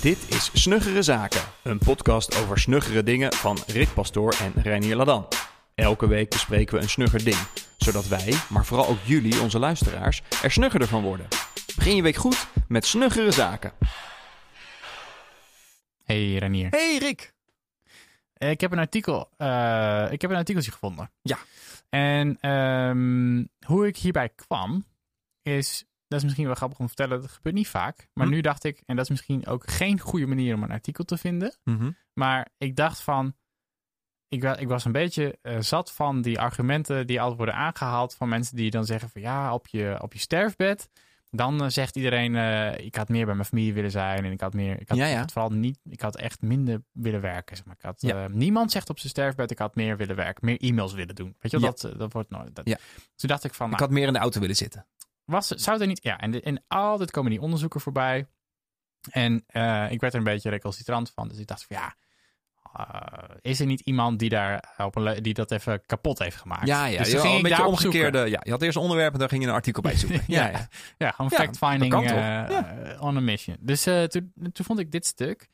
Dit is Snuggere Zaken, een podcast over snuggere dingen van Rick Pastoor en Reinier Ladan. Elke week bespreken we een snugger ding, zodat wij, maar vooral ook jullie, onze luisteraars, er snuggerder van worden. Begin je week goed met Snuggere Zaken. Hey Renier. Hey Rick! Eh, Ik heb een artikel. eh, ik heb een artikeltje gevonden. Ja. En ehm, hoe ik hierbij kwam, is. Dat is misschien wel grappig om te vertellen. Dat gebeurt niet vaak. Maar Hm. nu dacht ik, en dat is misschien ook geen goede manier om een artikel te vinden. Mhm. Maar ik dacht van. Ik, ik was een beetje eh, zat van die argumenten die altijd worden aangehaald. Van mensen die dan zeggen van ja, op je, op je sterfbed. Dan eh, zegt iedereen, eh, ik had meer bij mijn familie willen zijn. En ik had meer, ik had, Ja, ja. ik had vooral niet, ik had echt minder willen werken. Zeg maar. ik had, Ja. niemand zegt op zijn sterfbed, ik had meer willen werken. Meer e-mails willen doen. Weet je, dat, dat wordt nooit. Dat. Ja. Toen dacht ik van, Ik nou, had meer in de auto willen zitten. Was, zou er niet. Ja, en, de- en altijd komen die onderzoeken voorbij. En eh, ik werd er een beetje recalcitrant van. Dus ik dacht van ja. eh, is er niet iemand die, daar op een, die dat even kapot heeft gemaakt? Ja, ja. Dus je ging een beetje zoeken. omgekeerde. Ja, je had eerst een onderwerp en dan ging je een artikel bij zoeken. ja, ja. Ja, gewoon fact-finding eh, Ja. on a mission. Dus toen, toen vond ik dit stuk.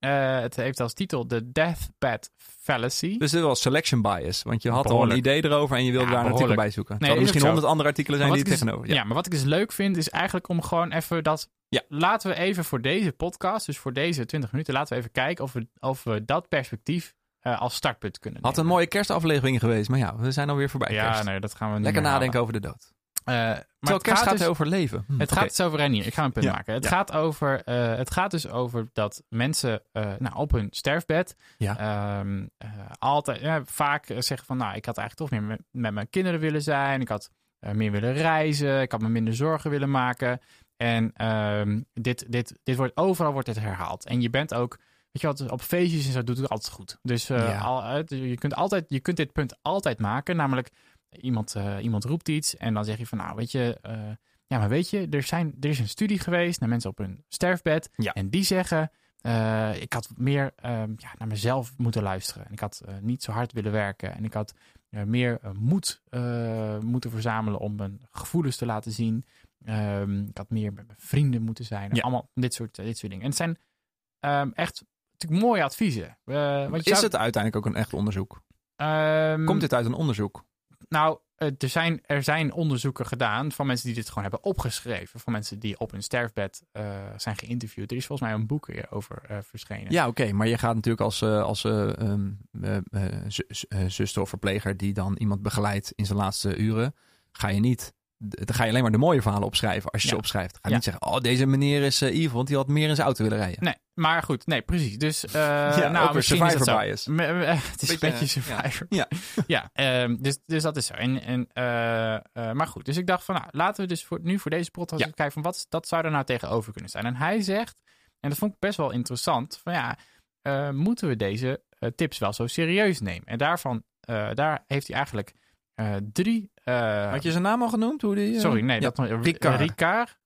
Eh, het heeft als titel The Deathbed Fallacy. Dus dit was selection bias. Want je had al een idee erover en je wilde Ja, daar een artikel bij zoeken. Nee, er is misschien honderd andere artikelen zijn die er dus- tegenover. ja. maar wat ik dus leuk vind, is eigenlijk om gewoon even dat. Ja. Laten we even voor deze podcast, dus voor deze 20 minuten, laten we even kijken of we, of we dat perspectief eh, als startpunt kunnen Had een nemen. mooie kerstaflevering geweest, maar ja, we zijn alweer voorbij. Ja, kerst. nee, dat gaan we niet Lekker nadenken halen. over de dood. Eh, maar het gaat gaat dus, over leven. Hm, Het gaat dus over Renier. Ik ga een punt Ja, maken. Het, ja. gaat over, eh, het gaat dus over dat mensen eh, nou, op hun sterfbed Ja. ehm, eh, altijd vaak zeggen van nou, ik had eigenlijk toch meer met, met mijn kinderen willen zijn. Ik had meer willen reizen. Ik had me minder zorgen willen maken. En ehm, dit, dit, dit wordt overal wordt dit herhaald. En je bent ook, weet je wat, op feestjes en zo doet het altijd goed. Dus Ja. al, je, kunt altijd, je kunt dit punt altijd maken. Namelijk, iemand, eh, iemand roept iets en dan zeg je van nou, weet je... eh, ja, maar weet je, er, zijn, er is een studie geweest naar mensen op hun sterfbed. Ja. En die zeggen, eh, ik had meer ehm, ja, naar mezelf moeten luisteren. En ik had niet zo hard willen werken. En ik had meer moed moeten verzamelen om mijn gevoelens te laten zien. Ehm, ik had meer met mijn vrienden moeten zijn. Ja. Allemaal dit soort, dit soort dingen. En het zijn ehm, echt natuurlijk mooie adviezen. Want Is zou- het uiteindelijk ook een echt onderzoek? Komt dit uit een onderzoek? Nou, eh, er zijn, er zijn onderzoeken gedaan van mensen die dit gewoon hebben opgeschreven. Van mensen die op hun sterfbed eh, zijn geïnterviewd. Er is volgens mij een boek hierover eh verschenen. Ja, oké. maar je gaat natuurlijk als, eh, eh, ehm, eh, eh, zu- zu- eh, zuster of verpleger die dan iemand begeleidt in zijn laatste uren, ga je niet. Dan ga je alleen maar de mooie verhalen opschrijven als je Ja. ze opschrijft. Ga Ja. niet zeggen, oh, deze meneer is eh, evil, want die had meer in zijn auto willen rijden. Nee, maar goed, nee, precies. Dus, eh ook nou, misschien is dat zo. bias. Het is een Beetje, eh, survivor. Ja. Ja, ehm, dus, dus dat is zo. En, en, maar goed, dus ik dacht van, nou, laten we dus voor, nu voor deze podcast Ja. kijken van wat dat zou er nou tegenover kunnen zijn. En hij zegt, en dat vond ik best wel interessant, van ja, moeten we deze tips wel zo serieus nemen? En daarvan, daar heeft hij eigenlijk drie... eh, Had je zijn naam al genoemd? Hoe die, eh? sorry, nee, Ja. dat Ricard. Ricard.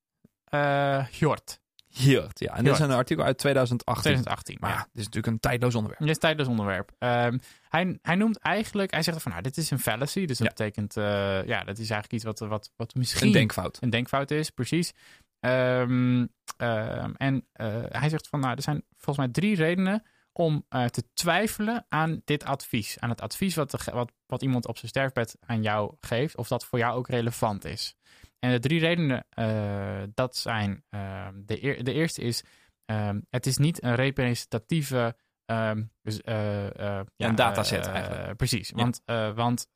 Eh, Hjort, Hiert, ja. En dit is een artikel uit 2018. 2018. Maar ja. dit is natuurlijk een tijdloos onderwerp. Dit is tijdens onderwerp. Ehm, hij, hij noemt eigenlijk, hij zegt van nou, dit is een fallacy. Dus dat Ja. betekent, eh, ja, dat is eigenlijk iets wat, wat, wat misschien Een denkfout. een denkfout is, precies. Ehm, ehm, en eh, hij zegt van nou, er zijn volgens mij drie redenen om eh, te twijfelen aan dit advies. Aan het advies wat, de, wat, wat iemand op zijn sterfbed aan jou geeft, of dat voor jou ook relevant is. En de drie redenen, eh, dat zijn, ehm, de, eer- de eerste is, ehm, het is niet een representatieve ehm, dus, eh, ja, een dataset eigenlijk. precies, Ja. want, want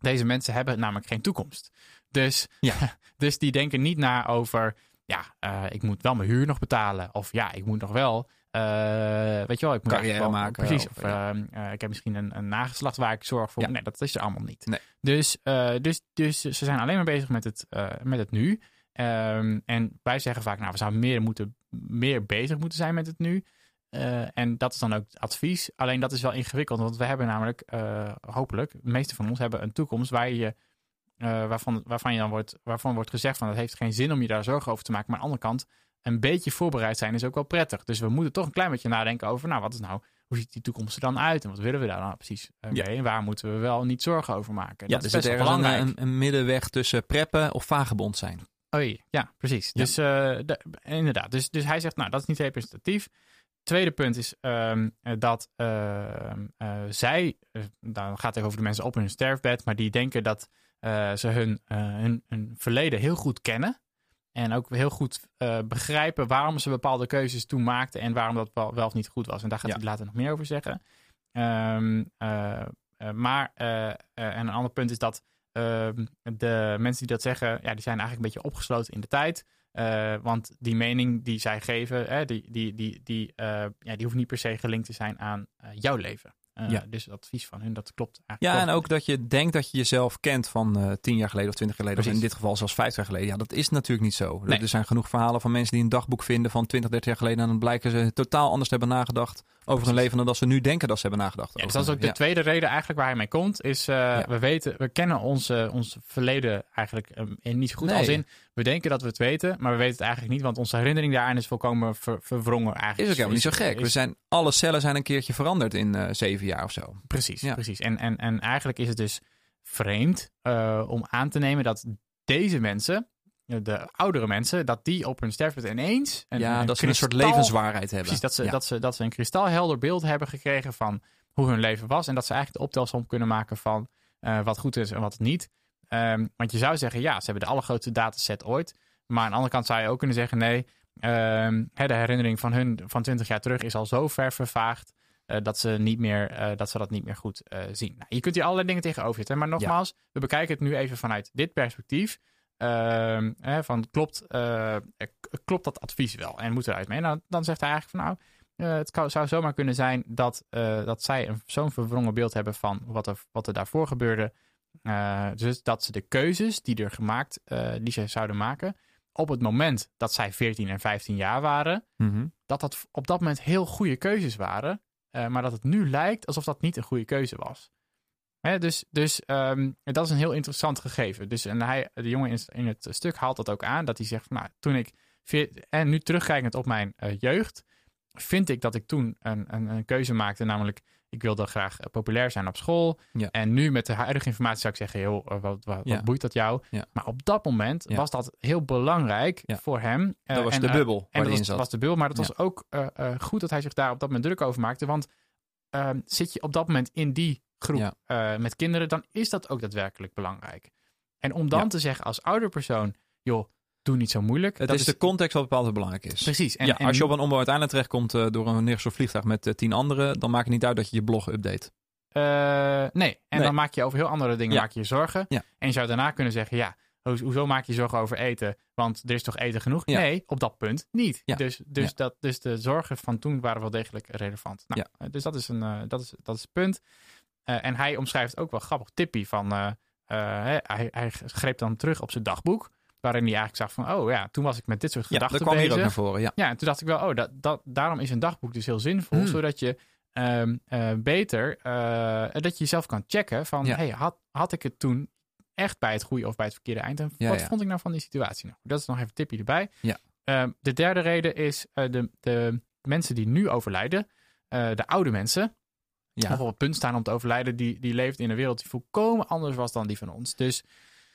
deze mensen hebben namelijk geen toekomst. Dus, Ja. dus die denken niet na over, ja, ik moet wel mijn huur nog betalen. Of ja, ik moet nog wel, weet je wel, ik moet Carrière wel- maken, Precies, of, of, ja. ehm, eh, ik heb misschien een, een nageslacht waar ik zorg voor. Ja. Nee, dat is er allemaal niet. Nee. Dus, eh, dus, dus ze zijn alleen maar bezig met het, eh, met het nu. Ehm, en wij zeggen vaak, nou, we zouden meer, moeten, meer bezig moeten zijn met het nu. Eh, en dat is dan ook advies. Alleen dat is wel ingewikkeld, want we hebben namelijk, eh, hopelijk, de meeste van ons hebben een toekomst waar je, eh, waarvan, waarvan, je dan wordt, waarvan wordt gezegd van het heeft geen zin om je daar zorgen over te maken. Maar aan de andere kant, een beetje voorbereid zijn is ook wel prettig. Dus we moeten toch een klein beetje nadenken over, nou, wat is nou, hoe ziet die toekomst er dan uit? En wat willen we daar nou precies eh, Ja. mee? En waar moeten we wel niet zorgen over maken? Ja, dat dus is er best een, belangrijk. een, een middenweg tussen preppen of vagebond zijn. Oei, ja, precies. Dus uh, de, inderdaad. Dus, dus hij zegt, nou, dat is niet representatief. Tweede punt is um, dat uh, uh, zij, dan gaat het over de mensen op hun sterfbed, maar die denken dat ze hun, hun, hun, verleden heel goed kennen. En ook heel goed begrijpen waarom ze bepaalde keuzes toen maakten en waarom dat wel, wel of niet goed was. En daar gaat ja. hij later nog meer over zeggen. Um, maar, en een ander punt is dat Ehm, de mensen die dat zeggen, ja, die zijn eigenlijk een beetje opgesloten in de tijd. Want die mening die zij geven, hè, die, die, die, die, ja, die hoeft niet per se gelinkt te zijn aan jouw leven. Uh, ja. Dus het advies van hun, dat klopt eigenlijk. Ja, en ook dat je denkt dat je jezelf kent van uh, tien jaar geleden of twintig jaar geleden. Of in dit geval zelfs vijf jaar geleden. Ja, dat is natuurlijk niet zo. Nee. Er zijn genoeg verhalen van mensen die een dagboek vinden van 20, 30 jaar geleden. En dan blijken ze totaal anders te hebben nagedacht over hun leven dan dat ze nu denken dat ze hebben nagedacht. Ja, dus dat is ook de tweede reden eigenlijk waar hij mee komt. Is uh, ja. we weten, we kennen onze, ons verleden eigenlijk um, niet zo goed. Nee. Als in, we denken dat we het weten, maar we weten het eigenlijk niet. Want onze herinnering daaraan is volkomen ver, verwrongen eigenlijk. Is ook helemaal niet zo gek. We zijn, alle cellen zijn een keertje veranderd in zeven jaar of zo. Precies, ja. precies. En, en, en eigenlijk is het dus vreemd uh, om aan te nemen dat deze mensen de oudere mensen, dat die op hun sterfbed ineens... Een, ja, een dat ze een soort levenswaarheid hebben. Precies, dat ze, ja. dat, ze, dat ze een kristalhelder beeld hebben gekregen van hoe hun leven was. En dat ze eigenlijk de optelsom kunnen maken van uh, wat goed is en wat niet. Um, want je zou zeggen, ja, ze hebben de allergrootste dataset ooit. Maar aan de andere kant zou je ook kunnen zeggen, nee, um, de herinnering van hun van 20 jaar terug is al zo ver vervaagd. Uh, dat, ze niet meer, uh, dat ze dat niet meer goed uh, zien. Nou, je kunt hier allerlei dingen tegenover zetten. Maar nogmaals, ja. we bekijken het nu even vanuit dit perspectief. Hè, van klopt, klopt dat advies wel en moet eruit mee? Nou, dan zegt hij eigenlijk van nou, uh, het kan, zou zomaar kunnen zijn dat, dat zij zo'n verwrongen beeld hebben van wat er, wat er daarvoor gebeurde. dus dat ze de keuzes die er gemaakt, die ze zouden maken, op het moment dat zij 14 en 15 jaar waren, mm-hmm. dat dat op dat moment heel goede keuzes waren. Maar dat het nu lijkt alsof dat niet een goede keuze was. Hè, dus dus um, dat is een heel interessant gegeven. Dus en hij, de jongen in, het stuk haalt dat ook aan. Dat hij zegt, nou, toen ik... En nu terugkijkend op mijn uh, jeugd... vind ik dat ik toen een, een, een, keuze maakte. Namelijk, ik wilde graag uh, populair zijn op school. Ja. En nu met de huidige informatie zou ik zeggen... joh, uh, wat, wat, ja. boeit dat jou? Ja. Maar op dat moment was dat heel belangrijk voor hem. dat was en, de bubbel En dat was, zat. was de bubbel. Maar dat was ook goed dat hij zich daar op dat moment druk over maakte. Want ehm, zit je op dat moment in die groep uh, met kinderen, dan is dat ook daadwerkelijk belangrijk. En om dan te zeggen als ouder persoon, joh, doe niet zo moeilijk. Het is, is de context wat bepaald belangrijk is. Precies. En, ja, en als je op een onbouw uiteindelijk terechtkomt uh, door een neergestort vliegtuig met uh, tien anderen, dan maakt het niet uit dat je je blog update. nee, en nee. dan maak je over heel andere dingen ja. maak je, je zorgen. Ja. En je zou daarna kunnen zeggen, ja, ho hoezo maak je zorgen over eten? Want er is toch eten genoeg? Nee, op dat punt niet. Dus, dus, dat, dus de zorgen van toen waren wel degelijk relevant. Nou, dus dat is, een, dat, is, dat is het punt. En hij omschrijft ook wel grappig tippie van... Hij, hij, greep dan terug op zijn dagboek. Waarin hij eigenlijk zag van... Oh ja, toen was ik met dit soort ja, gedachten bezig. bezig. hier ook naar voren, ja. Ja, en toen dacht ik wel... Oh, dat, dat, daarom is een dagboek dus heel zinvol. Hmm. Zodat je um, beter... dat je jezelf kan checken van... Ja. Hey, had, had ik het toen echt bij het goede of bij het verkeerde eind? En wat vond ik nou van die situatie? Nou, dat is nog even een tipje erbij. Ja. Um, de derde reden is de, de mensen die nu overlijden... De oude mensen, Ja. of op het punt staan om te overlijden, die, die leeft in een wereld die volkomen anders was dan die van ons. Dus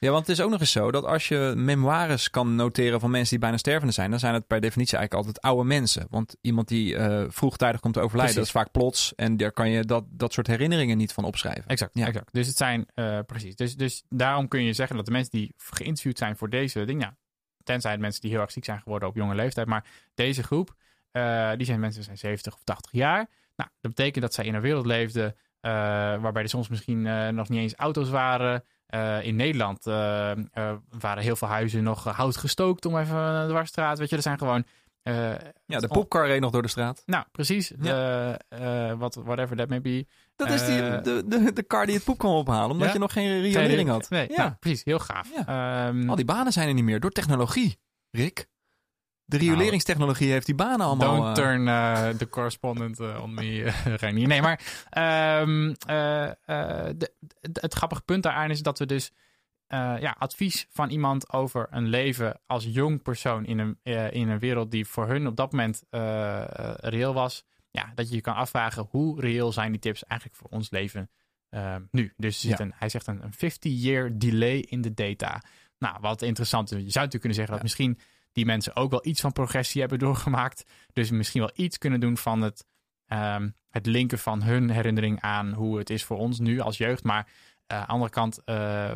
Ja, want het is ook nog eens zo dat als je memoires kan noteren van mensen die bijna stervende zijn, dan zijn het per definitie eigenlijk altijd oude mensen. Want iemand die uh, vroegtijdig komt te overlijden, Precies. dat is vaak plots. En daar kan je dat, dat soort herinneringen niet van opschrijven. exact, Ja. exact. Dus het zijn, uh, precies. Dus, dus daarom kun je zeggen dat de mensen die geïnterviewd zijn voor deze ding, ja, tenzij het mensen die heel erg ziek zijn geworden op jonge leeftijd, maar deze groep, uh, die zijn mensen zijn 70 of 80 jaar. Nou, dat betekent dat zij in een wereld leefden waarbij er soms misschien nog niet eens auto's waren. Uh, in Nederland waren heel veel huizen nog hout gestookt om even een dwarsstraat. Weet je, er zijn gewoon. ja, de popcar reed nog door de straat. Nou, precies. Ja. What, whatever that may be. Dat is die, de, de, de car die het poep kwam ophalen, omdat Ja? je nog geen riolering had. Nee, Ja. nou, precies. Heel gaaf. Ehm, Al die banen zijn er niet meer door technologie, Rick. De rioleringstechnologie heeft die banen allemaal... Don't eh, turn uh, the correspondent uh, on me, uh, Reinier. Nee, maar um, de, de, het grappige punt daaraan is dat we dus ja, advies van iemand over een leven als jong persoon in een, in een wereld die voor hun op dat moment reëel was. Ja, dat je je kan afvragen hoe reëel zijn die tips eigenlijk voor ons leven nu. Dus Ja. een, hij zegt een, een 50-year delay in de data. Nou, wat interessant. Je zou natuurlijk kunnen zeggen dat misschien die mensen ook wel iets van progressie hebben doorgemaakt. Dus misschien wel iets kunnen doen van het, ehm, het linken van hun herinnering aan hoe het is voor ons nu als jeugd. Maar aan de andere kant, uh,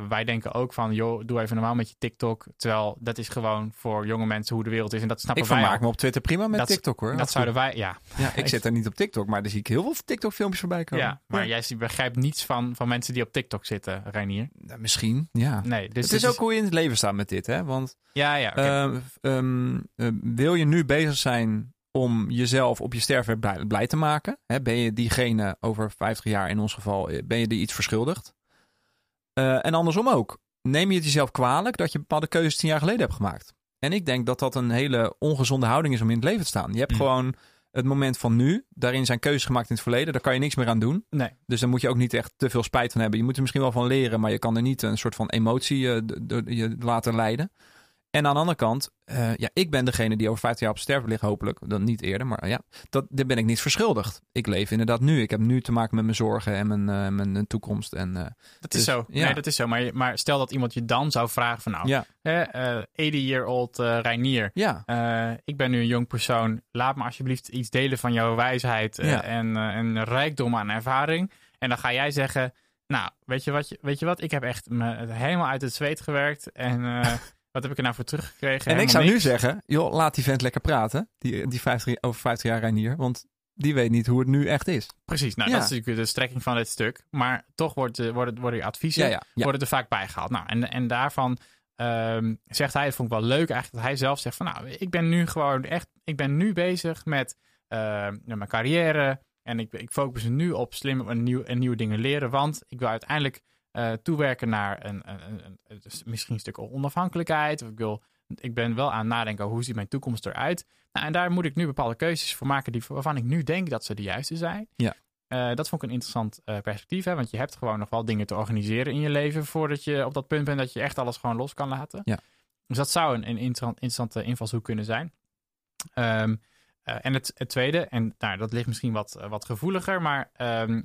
wij denken ook van, joh, doe even normaal met je TikTok. Terwijl dat is gewoon voor jonge mensen hoe de wereld is. En dat snappen ik wij. Ik al. me op Twitter prima met dat, TikTok hoor. Dat zouden wij, ja. ja ik zit er niet op TikTok, maar dan zie ik heel veel TikTok filmpjes voorbij komen. Ja, maar jij begrijpt niets van, van mensen die op TikTok zitten, Reinier. Nou, misschien, ja. Nee, dus het is ook hoe je in het leven staat met dit, hè. Want ja, ja, okay. uh, um, uh, wil je nu bezig zijn om jezelf op je sterfbed blij, blij te maken? Hè? Ben je diegene over 50 jaar in ons geval, eh, ben je die iets verschuldigd? Uh, en andersom ook. Neem je het jezelf kwalijk dat je bepaalde keuzes tien jaar geleden hebt gemaakt? En ik denk dat dat een hele ongezonde houding is om in het leven te staan. Je hebt Mm. gewoon het moment van nu. Daarin zijn keuzes gemaakt in het verleden. Daar kan je niks meer aan doen. Nee. Dus daar moet je ook niet echt te veel spijt van hebben. Je moet er misschien wel van leren, maar je kan er niet een soort van emotie uh, je laten leiden. En aan de andere kant, uh, ja, ik ben degene die over 15 jaar op sterven ligt, hopelijk. Dan niet eerder, maar ja, dat, daar ben ik niet verschuldigd. Ik leef inderdaad nu. Ik heb nu te maken met mijn zorgen en mijn, uh, mijn, mijn toekomst. En, uh, dat is dus, zo. Ja. Nee, dat is zo. Maar, maar stel dat iemand je dan zou vragen van nou, ja. uh, 80-year-old Reinier. Ja. ik ben nu een jong persoon. Laat me alsjeblieft iets delen van jouw wijsheid ja. en, en rijkdom aan ervaring. En dan ga jij zeggen, nou, weet je wat, weet je wat? ik heb echt me helemaal uit het zweet gewerkt en... Wat heb ik er nou voor teruggekregen? En ik zou niks. nu zeggen, joh, laat die vent lekker praten. Die, die 50, over 50 jaar Reinier. Want die weet niet hoe het nu echt is. Precies, nou Ja. dat is natuurlijk de strekking van dit stuk. Maar toch wordt, eh, worden, worden je adviezen Ja, ja, worden er vaak bijgehaald. Nou, en, en daarvan ehm, zegt hij, het vond ik wel leuk eigenlijk, dat hij zelf zegt van nou, ik ben nu gewoon echt, ik ben nu bezig met eh, mijn carrière. En ik, ik focus nu op slim en, nieuw, en nieuwe dingen leren. Want ik wil uiteindelijk eh, toewerken naar een, een, een, een- misschien een stuk onafhankelijkheid. Of ik, wil, ik ben wel aan het nadenken hoe ziet mijn toekomst eruit. Nou, en daar moet ik nu bepaalde keuzes voor maken die, waarvan ik nu denk dat ze de juiste zijn. Ja. Eh, dat vond ik een interessant eh, perspectief. Hè? Want je hebt gewoon nog wel dingen te organiseren in je leven voordat je op dat punt bent dat je echt alles gewoon los kan laten. Ja. Dus dat zou een, een interessant- interessante invalshoek kunnen zijn. Ehm, eh, en het, het tweede, en nou, dat ligt misschien wat, wat gevoeliger, maar ehm, eh,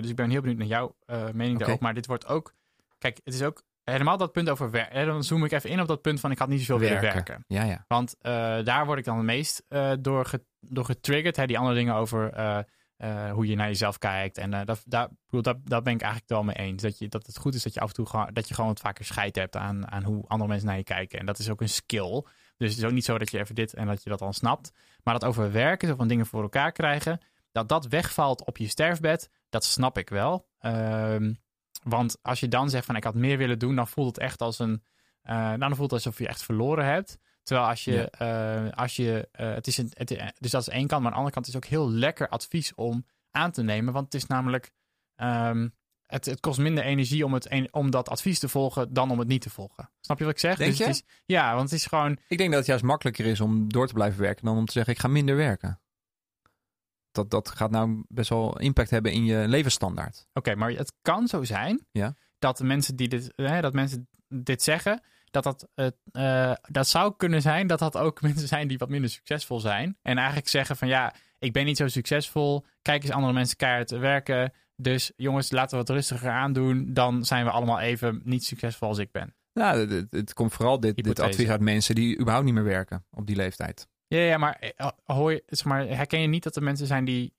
dus ik ben heel benieuwd naar jouw eh, mening Oké. daarop. Maar dit wordt ook, kijk, het is ook helemaal dat punt over werken. Dan zoom ik even in op dat punt van ik had niet zoveel willen werken. Ja, ja. Want eh, daar word ik dan het meest eh, door, door getriggerd. Hè? Die andere dingen over eh, eh, hoe je naar jezelf kijkt. En eh, dat, daar, bedoel, dat, daar ben ik eigenlijk wel mee eens. Dat, je, dat het goed is dat je af en toe gewoon, dat je gewoon wat vaker scheid hebt aan, aan hoe andere mensen naar je kijken. En dat is ook een skill. Dus het is ook niet zo dat je even dit en dat je dat dan snapt. Maar dat over werken, zo van dingen voor elkaar krijgen, dat dat wegvalt op je sterfbed, dat snap ik wel. Ehm, want als je dan zegt van ik had meer willen doen, dan voelt het echt als een. eh, nou, dan voelt het alsof je echt verloren hebt. Terwijl als je, eh, als je eh, het is een, het, dus dat is één kant, maar aan de andere kant is het ook heel lekker advies om aan te nemen. Want het is namelijk, ehm, het, het kost minder energie om, het een- om dat advies te volgen dan om het niet te volgen. Snap je wat ik zeg? Denk dus het je? is, ja, want het is gewoon, Ik denk dat het juist makkelijker is om door te blijven werken dan om te zeggen ik ga minder werken. Dat, dat gaat nou best wel impact hebben in je levensstandaard. Oké, maar het kan zo zijn Ja. dat mensen die dit, hè, dat mensen dit zeggen, dat dat, eh, dat zou kunnen zijn dat dat ook mensen zijn die wat minder succesvol zijn. En eigenlijk zeggen van ja, ik ben niet zo succesvol. Kijk eens andere mensen keihard werken. Dus jongens, laten we wat rustiger aandoen. Dan zijn we allemaal even niet succesvol als ik ben. Nou, het, komt vooral dit, dit advies uit mensen die überhaupt niet meer werken op die leeftijd. Ja, ja maar, eh, hoor je, zeg maar herken je niet dat er mensen zijn die,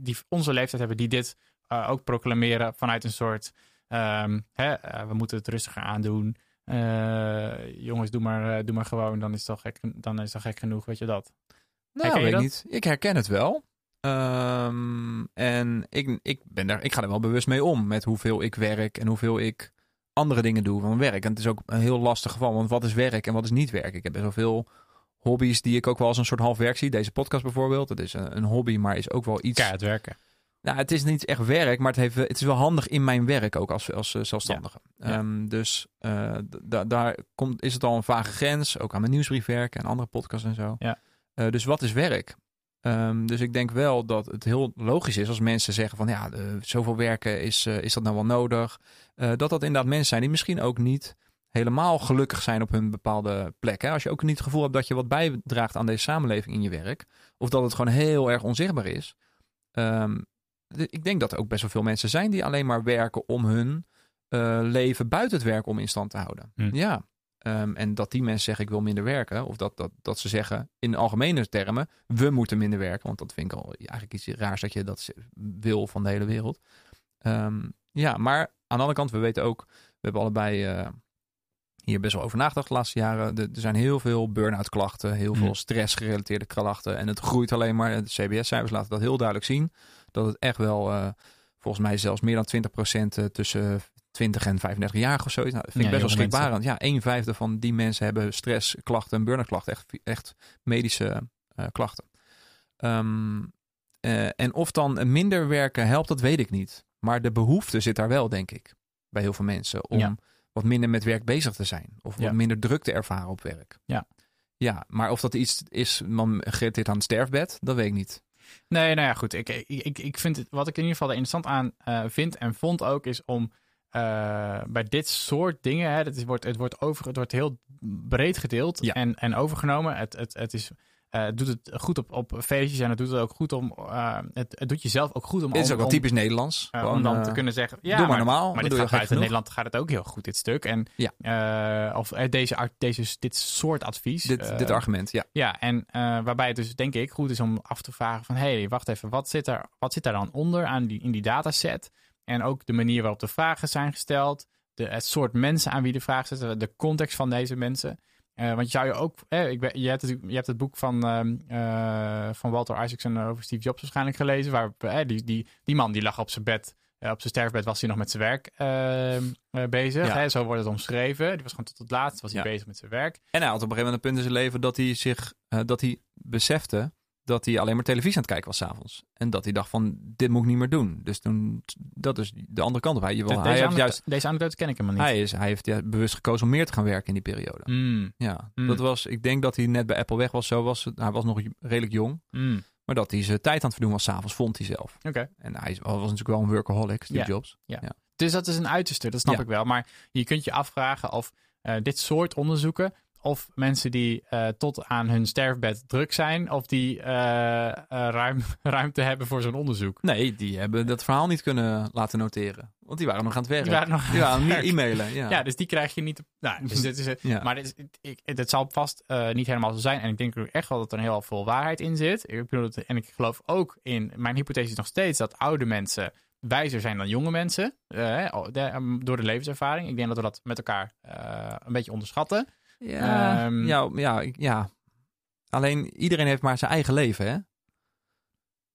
die onze leeftijd hebben, die dit eh, ook proclameren vanuit een soort, ehm, hè, eh, we moeten het rustiger aandoen. Eh, jongens, doe maar, doe maar gewoon, dan is, het toch gek, dan is gek genoeg, weet je dat? Nou, weet ik dat? niet. Ik herken het wel. Ehm, en ik, ik, ben daar, ik ga er wel bewust mee om met hoeveel ik werk en hoeveel ik andere dingen doe van werk. En het is ook een heel lastig geval, want wat is werk en wat is niet werk? Ik heb best wel veel hobby's die ik ook wel als een soort half werk zie. Deze podcast bijvoorbeeld, dat is een, een hobby, maar is ook wel iets... Keihard werken. Nou, het is niet echt werk, maar het, heeft, het is wel handig in mijn werk ook als, als eh, zelfstandige. Ja. Ehm, dus eh, da- daar komt, is het al een vage grens, ook aan mijn nieuwsbriefwerk en andere podcasts en zo. Ja. Eh, dus wat is werk? Ehm, dus ik denk wel dat het heel logisch is als mensen zeggen van ja, eh, zoveel werken, is, eh, is dat nou wel nodig? Eh, dat dat inderdaad mensen zijn die misschien ook niet helemaal gelukkig zijn op hun bepaalde plek. Hè? Als je ook niet het gevoel hebt dat je wat bijdraagt aan deze samenleving in je werk, of dat het gewoon heel erg onzichtbaar is. Ehm, ik denk dat er ook best wel veel mensen zijn die alleen maar werken om hun eh, leven buiten het werk om in stand te houden. Hm. Ja, Ehm, en dat die mensen zeggen ik wil minder werken. Of dat, dat, dat ze zeggen in algemene termen we moeten minder werken. Want dat vind ik al eigenlijk iets raars dat je dat wil van de hele wereld. Ehm, ja, maar aan de andere kant, we weten ook, we hebben allebei uh, hier best wel over nagedacht de laatste jaren. er zijn heel veel burn-out klachten, heel veel stressgerelateerde klachten. En het groeit alleen maar. De CBS-cijfers laten dat heel duidelijk zien. Dat het echt wel, uh, volgens mij zelfs meer dan 20% tussen 20 en 35 jaar of zo. Nou, dat vind ik best wel schrikbarend. Ja, een vijfde van die mensen hebben stressklachten en burn-out klachten. Echt, echt medische uh, klachten. Um, uh, en of dan minder werken helpt, dat weet ik niet. Maar de behoefte zit daar wel, denk ik, bij heel veel mensen. Om ja. Wat minder met werk bezig te zijn. Of wat Ja. minder druk te ervaren op werk. Ja. Ja, maar of dat iets is, man gerelateerd aan het sterfbed, dat weet ik niet. Nee, nou ja, goed. Ik, ik, ik, vind het, wat ik in ieder geval er interessant aan eh, vind en vond ook, is om eh, bij dit soort dingen, hè, het, wordt, het, wordt over, het wordt heel breed gedeeld Ja. en, en overgenomen. Het, het, het, is, het doet het goed op, op feestjes en het doet het ook goed om, eh, het, het doet jezelf ook goed om, Dit is ook wel typisch Nederlands. eh, Gewoon, om dan te kunnen zeggen, ja, doe maar normaal. Maar dit gaat buiten. Nederland gaat het ook heel goed, dit stuk. En, Ja. of deze, deze, dit soort advies. Dit, dit argument, ja. ja, en waarbij het dus denk ik goed is om af te vragen van... hé, hey, wacht even, wat zit, er, wat zit daar dan onder aan die, in die dataset? En ook de manier waarop de vragen zijn gesteld. De, het soort mensen aan wie de vragen zitten. De context van deze mensen. Eh, want je zou je ook... eh, ik ben, je, hebt het, je hebt het boek van, ehm, eh, van Walter Isaacson over Steve Jobs waarschijnlijk gelezen. Waar, eh, die, die, die man die lag op zijn bed... op zijn sterfbed was hij nog met zijn werk ehm, eh, bezig. Ja. Hè? Zo wordt het omschreven. Die was gewoon tot het laatst was hij Ja. bezig met zijn werk. En hij had op een gegeven moment een punt in zijn leven dat hij zich, dat hij besefte dat hij alleen maar televisie aan het kijken was s'avonds. En dat hij dacht van, dit moet ik niet meer doen. Dus toen, dat is de andere kant op. Hij, deze, hij, heeft juist, deze anekdote ken ik helemaal niet. hij, is, hij heeft ja, bewust gekozen om meer te gaan werken in die periode. Mm, Ja, Mm. dat was, ik denk dat hij net bij Apple weg was. Zo was hij was nog redelijk jong. mm. Maar dat hij zijn tijd aan het verdoen was s'avonds, vond hij zelf. Oké. En hij was natuurlijk wel een workaholic, Steve Ja. Jobs. Dus dat is een uiterste, dat snap Ja. ik wel. Maar je kunt je afvragen of eh, dit soort onderzoeken, of mensen die eh, tot aan hun sterfbed druk zijn, of die eh, eh, ruim, ruimte hebben voor zo'n onderzoek. Nee, die hebben dat verhaal niet kunnen laten noteren. Want die waren nog aan het werk. Die waren nog aan Die het e-mailen. Ja. Ja, dus die krijg je niet. Nou, dus dit is, een- Ja. Maar dit, is, ik, het zal vast niet helemaal zo zijn. En ik denk ook echt wel dat er een heel veel waarheid in zit. Ik bedoel, het- en ik geloof ook in. Mijn hypothese is nog steeds dat oude mensen wijzer zijn dan jonge mensen. eh, em, door de levenservaring. Ik denk dat we dat met elkaar een beetje onderschatten. Ja, Ehm, ja, ja, ik- ja. Alleen iedereen heeft maar zijn eigen leven, hè?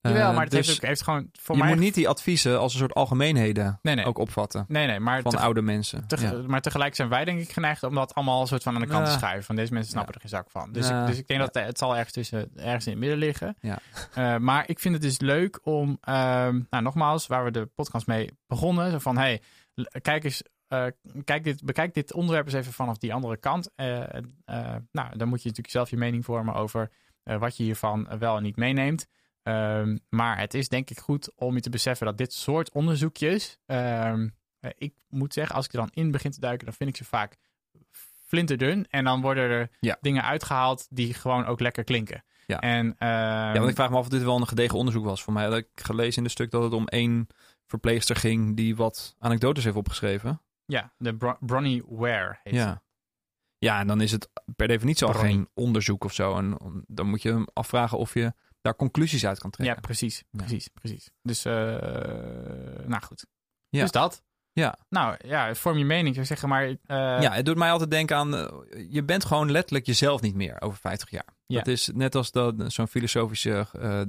Jawel, Eh, maar het dus heeft, ook, heeft gewoon voor je mij. moet niet die adviezen als een soort algemeenheden Nee, nee. ook opvatten. nee, nee, maar, Van te- oude mensen. ja. maar tegelijk zijn wij denk ik geneigd om dat allemaal een soort van aan de kant te Ja. schuiven. Van deze mensen snappen Ja. er geen zak van. Dus, Ja. ik, dus ik denk Ja. dat het, zal ergens, tussen, ergens in het midden liggen. Ja. Eh, maar ik vind het dus leuk om, ehm, nou nogmaals, waar we de podcast mee begonnen. Zo van, hey, kijk eens, eh, kijk dit, bekijk dit onderwerp eens even vanaf die andere kant. Eh, eh, nou, dan moet je natuurlijk zelf je mening vormen over wat je hiervan wel en niet meeneemt. Ehm, maar het is denk ik goed om je te beseffen dat dit soort onderzoekjes, ehm, eh, ik moet zeggen, als ik er dan in begin te duiken, dan vind ik ze vaak flinterdun. En dan worden er Ja. dingen uitgehaald die gewoon ook lekker klinken. Ja. En, ehm, ja, want ik vraag me af of dit wel een gedegen onderzoek was. Voor mij had ik gelezen in een stuk dat het om één verpleegster ging die wat anekdotes heeft opgeschreven. Ja, de Bro- Bronnie Ware heet. Ja. Ja, en dan is het per definitie al Bronnie. geen onderzoek of zo. En dan moet je hem afvragen of je daar conclusies uit kan Ja, trekken. precies, Ja. precies, precies. Dus, eh, nou goed. Ja. Dus dat. Ja. Nou ja, vorm je mening. Zou zeggen, maar... eh, ja, het doet mij altijd denken aan... eh, je bent gewoon letterlijk jezelf niet meer over 50 jaar. Ja. Dat is net als dat, zo'n filosofische eh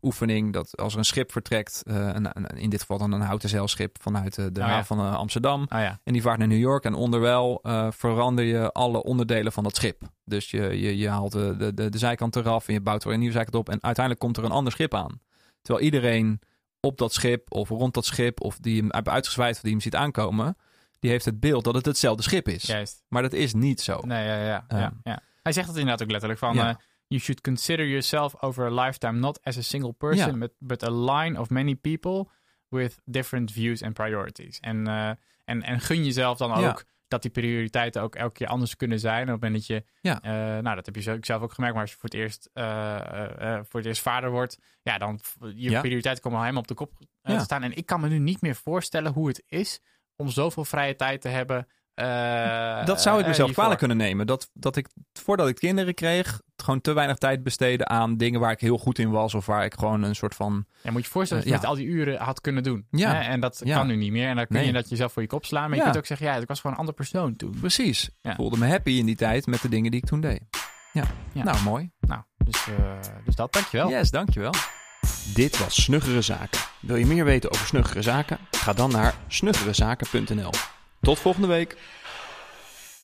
denkoefening... dat als er een schip vertrekt... eh, een, een- in dit geval dan een houten zeilschip... vanuit eh, de Oh ja. van eh, Amsterdam... Ja, en die vaart naar New York... en onderwijl eh, verander je alle onderdelen van dat schip. Dus je, je, je haalt de, de, de, zijkant eraf... en je bouwt er een nieuwe zijkant op... en uiteindelijk komt er een ander schip aan. Terwijl iedereen op dat schip of rond dat schip... of die hem uitgezwaaid of die hem ziet aankomen... die heeft het beeld dat het hetzelfde schip is. juist. Maar dat is niet zo. Nee, ja, ja, Ehm. ja, ja. Hij zegt het inderdaad ook letterlijk van... Ja. You should consider yourself over a lifetime not as a single person... Ja. But, but a line of many people with different views and priorities. En, eh, en, en gun jezelf dan ook... Ja. Dat die prioriteiten ook elke keer anders kunnen zijn. Op het moment dat je Ja. Eh, nou, dat heb je zelf- ook gemerkt. Maar als je voor het eerst, eh, voor het eerst vader wordt, ja, dan je Ja. prioriteiten komen helemaal op de kop te staan. En ik kan me nu niet meer voorstellen hoe het is om zoveel vrije tijd te hebben dat zou ik mezelf kwalijk kunnen nemen. Dat, dat ik voordat ik kinderen kreeg, gewoon te weinig tijd besteedde aan dingen waar ik heel goed in was. Of waar ik gewoon een soort van. Ja, moet je je voorstellen dat je Eh, met al die uren had kunnen doen. Ja. Hè? En dat Ja. kan nu niet meer. En dan kun Nee. je dat jezelf voor je kop slaan. Maar Ja. je kunt ook zeggen, ja, ik was gewoon een ander persoon toen. Precies. Ja. Ik voelde me happy in die tijd met de dingen die ik toen deed. Ja. Ja. Nou, mooi. Nou, dus, eh, dus dat, dankjewel. Yes, dankjewel. Dit was Snuggere Zaken. Wil je meer weten over Snuggere Zaken? Ga dan naar snuggerezaken.nl. Tot volgende week.